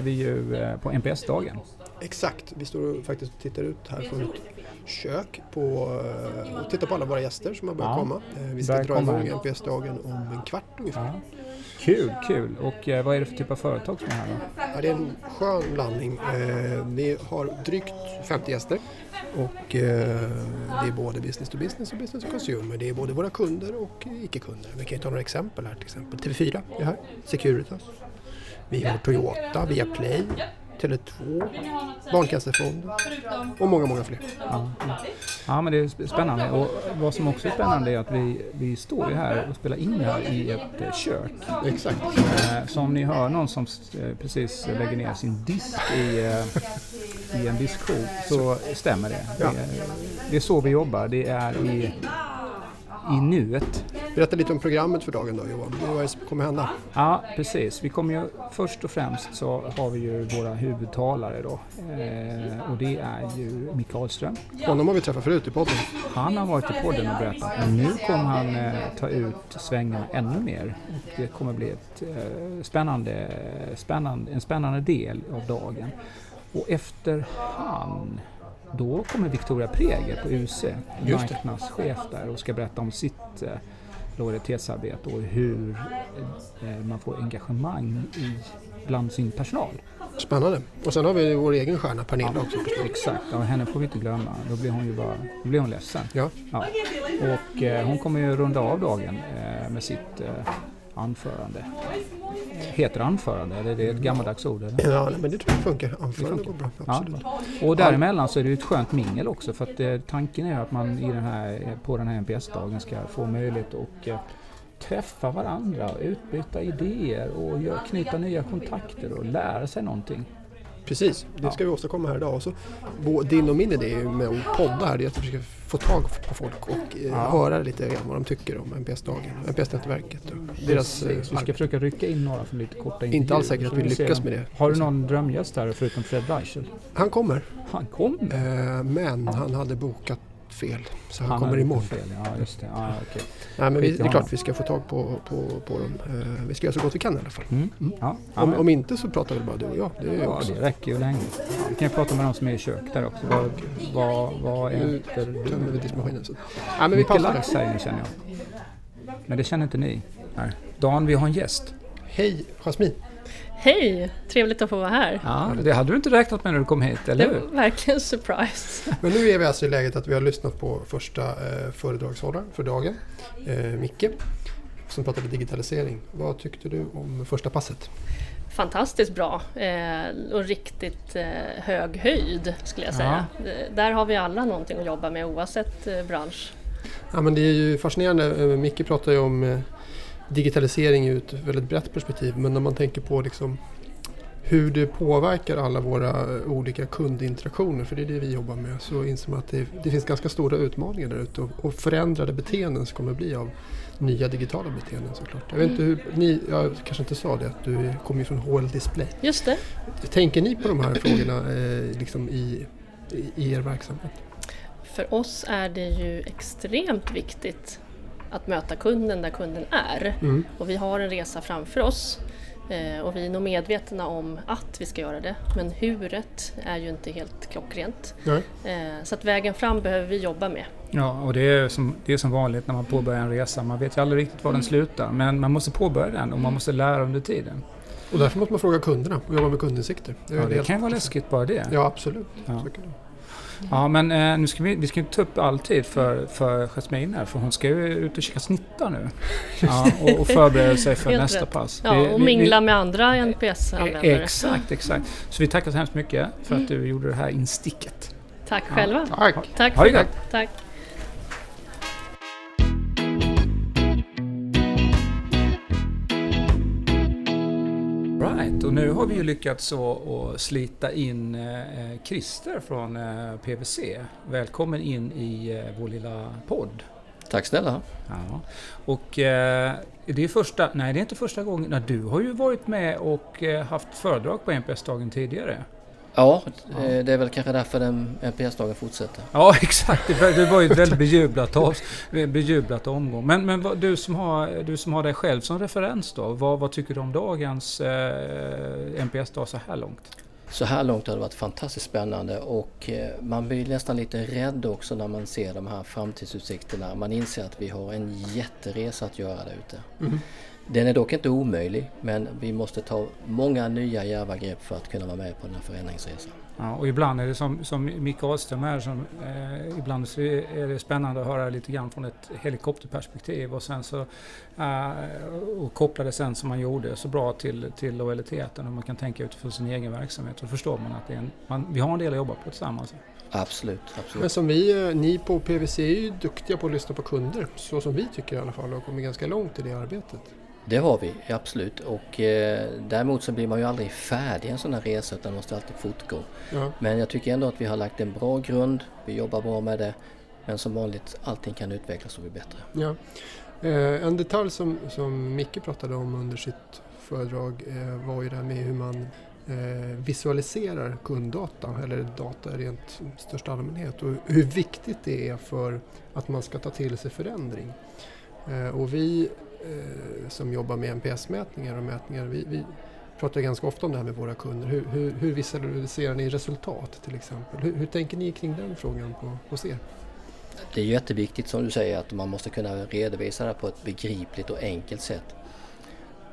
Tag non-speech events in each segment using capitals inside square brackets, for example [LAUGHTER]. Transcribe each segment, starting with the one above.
är vi ju eh, på NPS-dagen. Exakt, vi står och faktiskt tittar ut här från ett kök på, eh, och tittar på alla våra gäster som har börjat Ja, komma. Eh, Vi ska dra igång NPS-dagen om en kvart ungefär. Ja. Kul, kul. Och vad är det för typ av företag som är här då? Ja, det är en skön blandning. Vi har drygt 50 gäster och det är både business to business och business to consumer. Det är både våra kunder och icke-kunder. Vi kan ju ta några exempel här till exempel. TV4 är här, Securitas. Vi har Toyota, Viaplay, Tele2, Barncancerfonden och många, många fler. Ja. ja, men det är sp- spännande. Och vad som också är spännande är att vi, vi står ju här och spelar in här i ett eh, kök. Exakt. Eh, Så om ni hör någon som eh, precis lägger ner sin disk i, i en diskho så stämmer det. Det Ja. är, det är så vi jobbar. Det är i, i nuet. Berätta lite om programmet för dagen då Johan. Vad är det som kommer hända? Ja, precis. Vi kommer ju först och främst så har vi ju våra huvudtalare då. Eh, och det är ju Micke Ahlström. Honom har vi träffat förut i podden. Han har varit i podden och berättat men nu kommer han eh, ta ut svängarna ännu mer. Och det kommer bli ett, eh, spännande, spännande, en spännande del av dagen. Och efter han, då kommer Victoria Preger på UC, marknadschef där och ska berätta om sitt eh, lojalitetsarbete och hur eh, man får engagemang i, bland sin personal. Spännande. Och sen har vi vår egen stjärna Pernilla också. Exakt, och henne får vi inte glömma. Då blir hon ju bara, då blir hon ledsen. Ja. Ja. Och eh, hon kommer ju runda av dagen eh, med sitt eh, anförande. Heter det anförande eller är det ett gammaldags ord? Eller? Ja, men det tror jag funkar. Anförande funkar. går bra. Ja. Absolut. Och däremellan så är det ju ett skönt mingel också för att eh, tanken är att man i den här, eh, på den här NPS-dagen ska få möjlighet att eh, träffa varandra, utbyta idéer och gör, knyta nya kontakter och lära sig någonting. Precis, det ska vi åstadkomma här idag. Och så, din och min idé med att podda här det är att vi ska få tag på folk och eh, Ja. höra lite grann vad de tycker om NPS-dagen, NPS-nätverket och deras eh, vi ska försöka rycka in några från lite korta intervjuer. Inte alls säkert att vi lyckas med det. Har du någon drömgäst här förutom Fred Reichel? Han kommer, Han kommer! eh, men han hade bokat fel. Så han, kommer hade imorgon. Fel. Ja, just det. Ja, okej. Nej, men vi, det är klart vi ska få tag på, på, på dem. Eh, vi ska göra så gott vi kan i alla fall. Mm. Ja, ja, Om, om inte så pratar väl bara du och jag. Det Ja, också. det räcker ju länge. Vi kan ju prata med de som är i kök där också. Vad, vad, vad Nu äter tömmer vi du? diskmaskinen. Så. Nej, men vi Mycket lax säger ni känner jag. Men det känner inte ni. Nej. Dan, vi har en gäst. Hej Jasmin! Hej! Trevligt att få vara här. Ja, det hade du inte räknat med när du kom hit, eller Det hur? var verkligen surprise. [LAUGHS] Men nu är vi alltså i läget att vi har lyssnat på första eh, föredragshållaren för dagen, eh, Micke, som pratade digitalisering. Vad tyckte du om första passet? Fantastiskt bra eh, och riktigt eh, hög höjd skulle jag säga. Eh, Där har vi alla någonting att jobba med oavsett bransch. Ja, men det är ju fascinerande. Micke pratar ju om digitalisering ur ett väldigt brett perspektiv. Men när man tänker på liksom hur det påverkar alla våra olika kundinteraktioner, för det är det vi jobbar med, så inser man att det, det finns ganska stora utmaningar där ute och, och förändrade beteenden som kommer bli av nya digitala beteenden såklart. Jag vet inte hur, ni, jag kanske inte sa det, att du kommer ju från HL Display. Just det. Tänker ni på de här frågorna eh, liksom i, i er verksamhet? För oss är det ju extremt viktigt att möta kunden där kunden är. Mm. Och vi har en resa framför oss. Eh, Och vi är nog medvetna om att vi ska göra det. Men huret är ju inte helt klockrent. Nej. Eh, Så att vägen fram behöver vi jobba med. Ja, och det är, som, det är som vanligt när man påbörjar en resa. Man vet ju aldrig riktigt var den slutar. Men man måste påbörja den och man måste lära under tiden. Och därför måste man fråga kunderna och jobba med kundinsikter. Det Ja, det helt- kan ju vara läskigt bara det. Ja, absolut. Ja. Det. Ja, men eh, nu ska vi, vi ska inte ta upp all tid för, för Jasmine här, för hon ska ju ut och kika snittar nu. [LAUGHS] Ja, och, och förbereda sig för Helt nästa rätt. pass. Ja, Vi- och vi- mingla vi- med andra Eh, NPS-användare. Exakt, exakt. Så vi tackar så hemskt mycket för att du gjorde det här insticket. Tack Ja. själva. Tack! Tack Ha det för gott. Tack. Right, och nu har vi ju lyckats att, slita in eh, Christer från eh, PVC. Välkommen in i eh, vår lilla podd. Tack snälla. Ja. Och eh, det är första, nej det är inte första gången, nej, du har ju varit med och haft föredrag på NPS-dagen tidigare. Ja, eh, det är väl kanske därför den NPS-dagen fortsätter. Ja, [LAUGHS] exakt. Det var ju ett väldigt bejublat, bejublat omgång. Men, men du, som har, du som har dig själv som referens då, vad, vad tycker du om dagens eh, NPS-dag så här långt? Så här långt har det varit fantastiskt spännande och eh, man blir nästan lite rädd också när man ser de här framtidsutsikterna. Man inser att vi har en jätteresa att göra där ute. Mm. Den är dock inte omöjlig men vi måste ta många nya djärva grepp för att kunna vara med på den här förändringsresan. Ja, och ibland är det som, som Micke Ahlström är, som, eh, ibland så är det spännande att höra lite grann från ett helikopterperspektiv och sen så eh, och koppla det sen som man gjorde så bra till, till lojaliteten och man kan tänka utifrån sin egen verksamhet. Då förstår man att det är en, man, vi har en del att jobba på tillsammans. Absolut, absolut. Men som vi, eh, ni på PWC är ju duktiga på att lyssna på kunder, så som vi tycker i alla fall och har kommit ganska långt i det arbetet. Det har vi, absolut. Och eh, däremot så blir man ju aldrig färdig en sån här resa utan måste alltid fortgå. Ja. Men jag tycker ändå att vi har lagt en bra grund, vi jobbar bra med det. Men som vanligt, allting kan utvecklas och bli bättre. Ja. Eh, en detalj som, som Micke pratade om under sitt föredrag eh, var ju det här med hur man eh, visualiserar kunddata eller data rent största allmänhet och hur viktigt det är för att man ska ta till sig förändring. Eh, och vi eh, som jobbar med NPS-mätningar och mätningar, vi, vi, pratar ganska ofta om det här med våra kunder. Hur, hur, hur visualiserar ni resultat till exempel? Hur, hur, tänker ni kring den frågan på, hos er? Det är jätteviktigt som du säger att man måste kunna redovisa det på ett begripligt och enkelt sätt.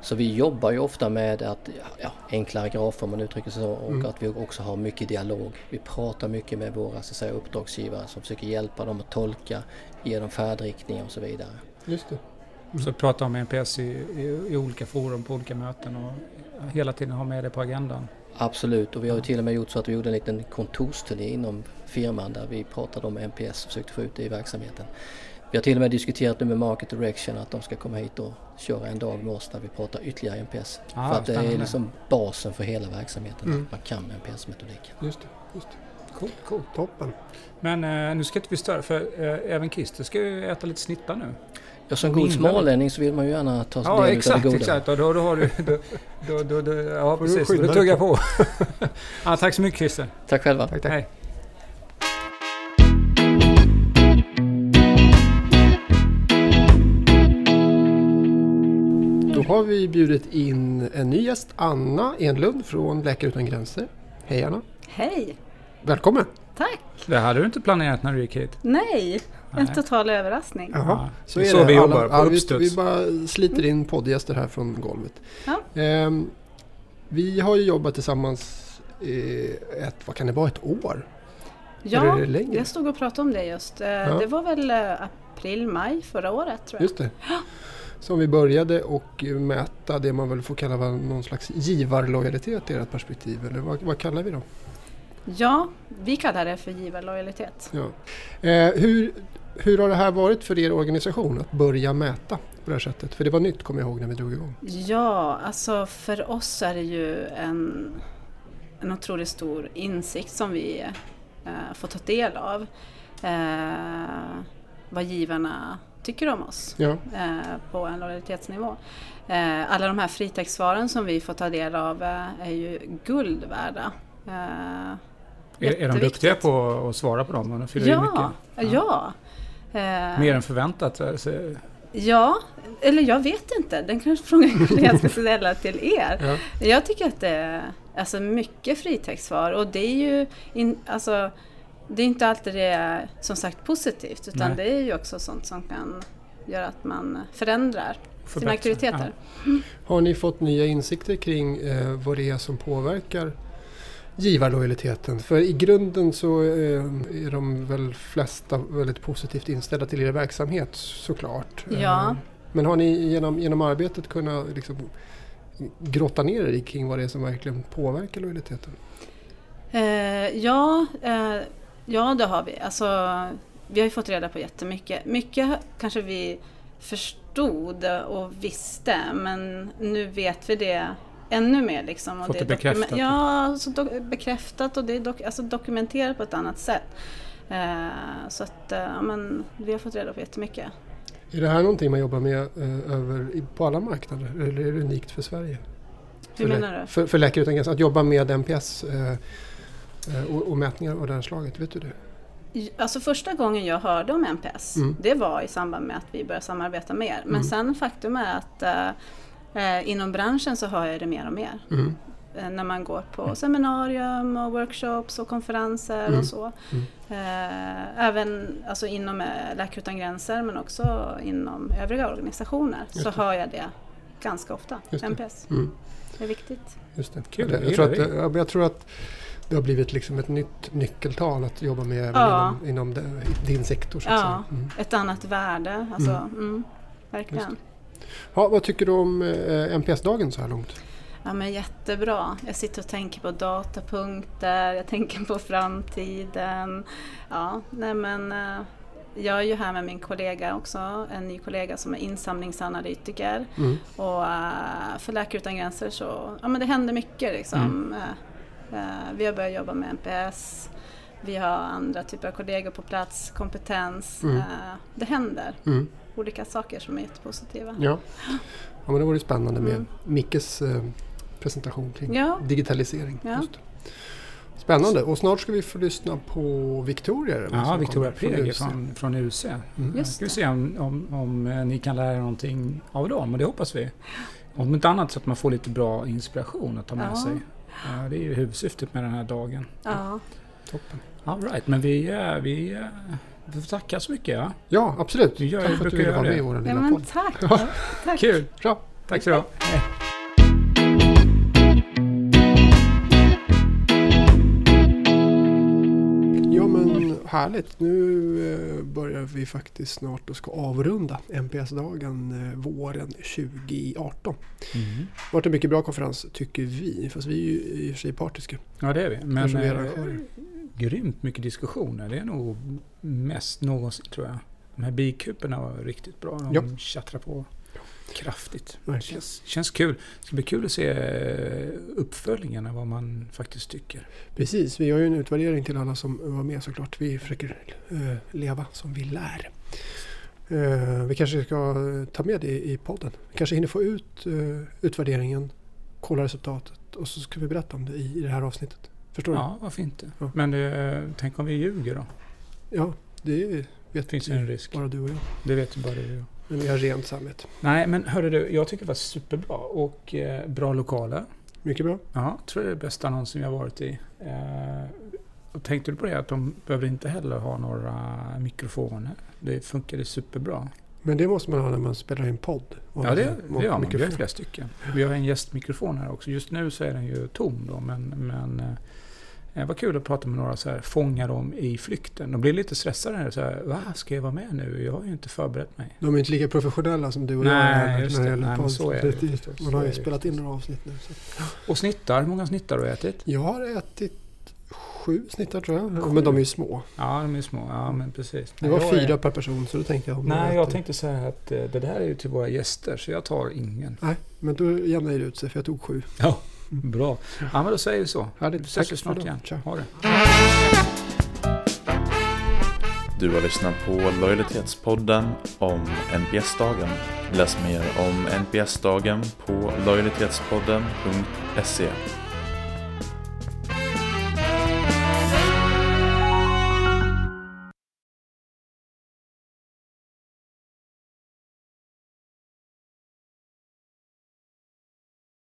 Så vi jobbar ju ofta med att, ja, enklare grafer om man uttrycker sig så och mm. att vi också har mycket dialog. Vi pratar mycket med våra så säga, uppdragsgivare som försöker hjälpa dem att tolka, ge dem färdriktning och så vidare. Just det. Mm. Så prata om NPS i, i, i, olika forum på olika möten och hela tiden ha med det på agendan. Absolut och vi har ju till och med gjort så att vi gjorde en liten kontorsturné inom firman där vi pratade om NPS och försökte få ut det i verksamheten. Vi har till och med diskuterat nu med Market Direction att de ska komma hit och köra en dag med oss där vi pratar ytterligare NPS. Ah, för att det är liksom basen för hela verksamheten, mm. att man kan NPS-metodiken. Just det, just det. Coolt, coolt. Toppen. Men eh, nu ska inte vi störa för eh, även Christer ska ju äta lite snitta nu. Ja, som god smålänning så vill man ju gärna ta sig ja, del exakt, av det goda. Ja, exakt. Och då, då har du... Då, då, då, då, ja, precis. Då tuggar på. [LAUGHS] ja, tack så mycket Christer. Tack själva. Tack, tack. Hej. Då har vi bjudit in en ny gäst, Anna Enlund från Läkare Utan Gränser. Hej Anna! Hej! Välkommen! Tack! Det hade du inte planerat när du gick hit? Nej, en total överraskning. Jaha, så är så det. vi jobbar på vi, vi bara sliter in poddgäster här från golvet. Ja. Um, vi har ju jobbat tillsammans i ett, vad kan det vara, ett år? Ja, jag stod och pratade om det just. Eh, ja. Det var väl eh, april, maj förra året tror jag. Just det. Som vi började och mäta det man väl får kalla någon slags givarlojalitet i ert perspektiv. Eller vad, vad kallar vi det? Ja, vi kallar det för givarlojalitet. Ja. Eh, hur, hur har det här varit för er organisation att börja mäta på det här sättet? För det var nytt kommer jag ihåg när vi drog igång. Ja, alltså för oss är det ju en, en otroligt stor insikt som vi eh, får ta del av. Eh, vad givarna tycker om oss ja. eh, på en lojalitetsnivå. Eh, alla de här fritextsvaren som vi får ta del av eh, är ju guld värda. Eh, är, är de duktiga på att svara på dem? De fyller ja, mycket. ja. ja. Mer än förväntat? Alltså. Ja, eller jag vet inte. Den kanske frågan jag ska ställa till er. Ja. Jag tycker att det är alltså, mycket fritextsvar och det är ju in, alltså, det är inte alltid det är som sagt positivt utan Nej. det är ju också sånt som kan göra att man förändrar Förbättra. sina aktiviteter. Ja. Har ni fått nya insikter kring eh, vad det är som påverkar givarlojaliteten. För i grunden så eh, är de väl flesta väldigt positivt inställda till er verksamhet såklart. Ja. Eh, men har ni genom, genom arbetet kunnat liksom grotta ner er kring vad det är som verkligen påverkar lojaliteten? Eh, ja, eh, ja, det har vi. Alltså, vi har ju fått reda på jättemycket. Mycket kanske vi förstod och visste men nu vet vi det ännu mer. Liksom. Fått det, det bekräftat? Ja, så do bekräftat och det är dok alltså dokumenterat på ett annat sätt. Eh, så att eh, men, vi har fått reda på jättemycket. Är det här någonting man jobbar med eh, över, på alla marknader eller är det unikt för Sverige? Hur för menar du? För, för Läkare Utan Gränser, att jobba med NPS eh, Eh, och, och mätningar av det här slaget, vet du det? Alltså första gången jag hörde om NPS, Mm. det var i samband med att vi började samarbeta mer. Men Mm. sen faktum är att eh, eh, inom branschen så hör jag det mer och mer. Mm. Eh, när man går på seminarium och workshops och konferenser Mm. och så. Mm. Eh, även alltså inom eh, Läkare Utan Gränser men också inom övriga organisationer Just så det. hör jag det ganska ofta. Just det. NPS, Mm. det är viktigt. Just det. Kul, jag, det tror att, men jag tror att det har blivit liksom ett nytt nyckeltal att jobba med Ja. inom, inom det, din sektor. Så att Ja. säga. Mm. Ett annat värde, alltså, Mm. mm. verkligen. Ja, vad tycker du om eh, NPS-dagen så här långt? Ja men jättebra. Jag sitter och tänker på datapunkter, jag tänker på framtiden. Ja, nej men eh, jag är ju här med min kollega också, en ny kollega som är insamlingsanalytiker. Mm. Och eh, för Läkare Utan Gränser så, ja men det händer mycket liksom. Eh, eh, vi har börjat jobba med NPS, vi har andra typer av kollegor på plats, kompetens. Mm. Eh, det händer Mm. Olika saker som är jättepositiva. Ja. ja, men det vore spännande med Mm. Mickes eh, presentation kring Ja. digitalisering. Ja. Spännande och snart ska vi få lyssna på Victoria. Ja, Victoria UC. från, från UC. Mm. Just Ska vi se om, om, om eh, ni kan lära er någonting av dem och det hoppas vi. Om inte annat så att man får lite bra inspiration att ta med Ja. sig. Ja, det är ju huvudsyftet med den här dagen. Ja. Toppen. All right, men vi, eh, vi, vi får tacka så mycket. Ja. Ja, absolut. Gör- Tack för att du ville vara med i vår Ja, lilla men podd. tack! Ja. tack. Kul! Bra. Tack så du ha. Ja härligt. Nu eh, börjar vi faktiskt snart och ska avrunda NPS-dagen eh, våren 2018. Mm. Det har varit en mycket bra konferens tycker vi. Fast vi är ju i och för sig partiska. Ja, det är vi. Men Grymt mycket diskussioner. Det är nog mest någonsin tror jag. De här bikuporna var riktigt bra. De Ja. tjattrar på kraftigt. Det känns, känns kul. Det ska bli kul att se eh, uppföljningen av vad man faktiskt tycker. Precis, vi har ju en utvärdering till alla som var med såklart. Vi försöker eh, leva som vi lär. Eh, vi kanske ska ta med det i podden. Vi kanske hinner få ut utvärderingen, kolla resultatet och så ska vi berätta om det i, i det här avsnittet. Förstår du? Ja, varför inte? Ja. Men det, tänk om vi ljuger då? Ja, det vet finns en risk. bara du och jag. Det vet ju bara du och jag. Men vi har rent samvete. Nej, men hörru du, jag tycker det var superbra och eh, bra lokaler. Mycket bra. Ja, tror det är det bästa någonsin jag varit i. Eh, och tänkte du på det att de behöver inte heller ha några mikrofoner? Det funkade superbra. Men det måste man ha när man spelar in podd. Ja, det, det gör man. Vi har flera stycken. Vi har en gästmikrofon här också. Just nu så är den ju tom då, men, men eh, det var kul att prata med några så här, fånga dem i flykten. De blir lite stressade. Här, så här, Va, ska jag vara med nu? Jag har ju inte förberett mig. De är inte lika professionella som du och Nej, jag är just när det gäller Nej, så är Det- Så Man har är ju spelat in några avsnitt nu. Så. Och snittar, hur många snittar har du ätit? Jag har ätit sju snittar tror jag. Men de är ju små. Ja, de är små. Ja, men precis. Det var jag är- fyra per person så då tänkte jag... Nej, jag äter- tänkte säga att eh, det där är ju till våra gäster, så jag tar ingen. Nej, men då jämnar det ut sig för jag tog sju. Ja, bra. Ja, men då säger vi så. Härligt. Vi ses snart igen. Tja. Ha det. Du har lyssnat på Lojalitetspodden om NPS-dagen. Läs mer om NPS-dagen på lojalitetspodden.se.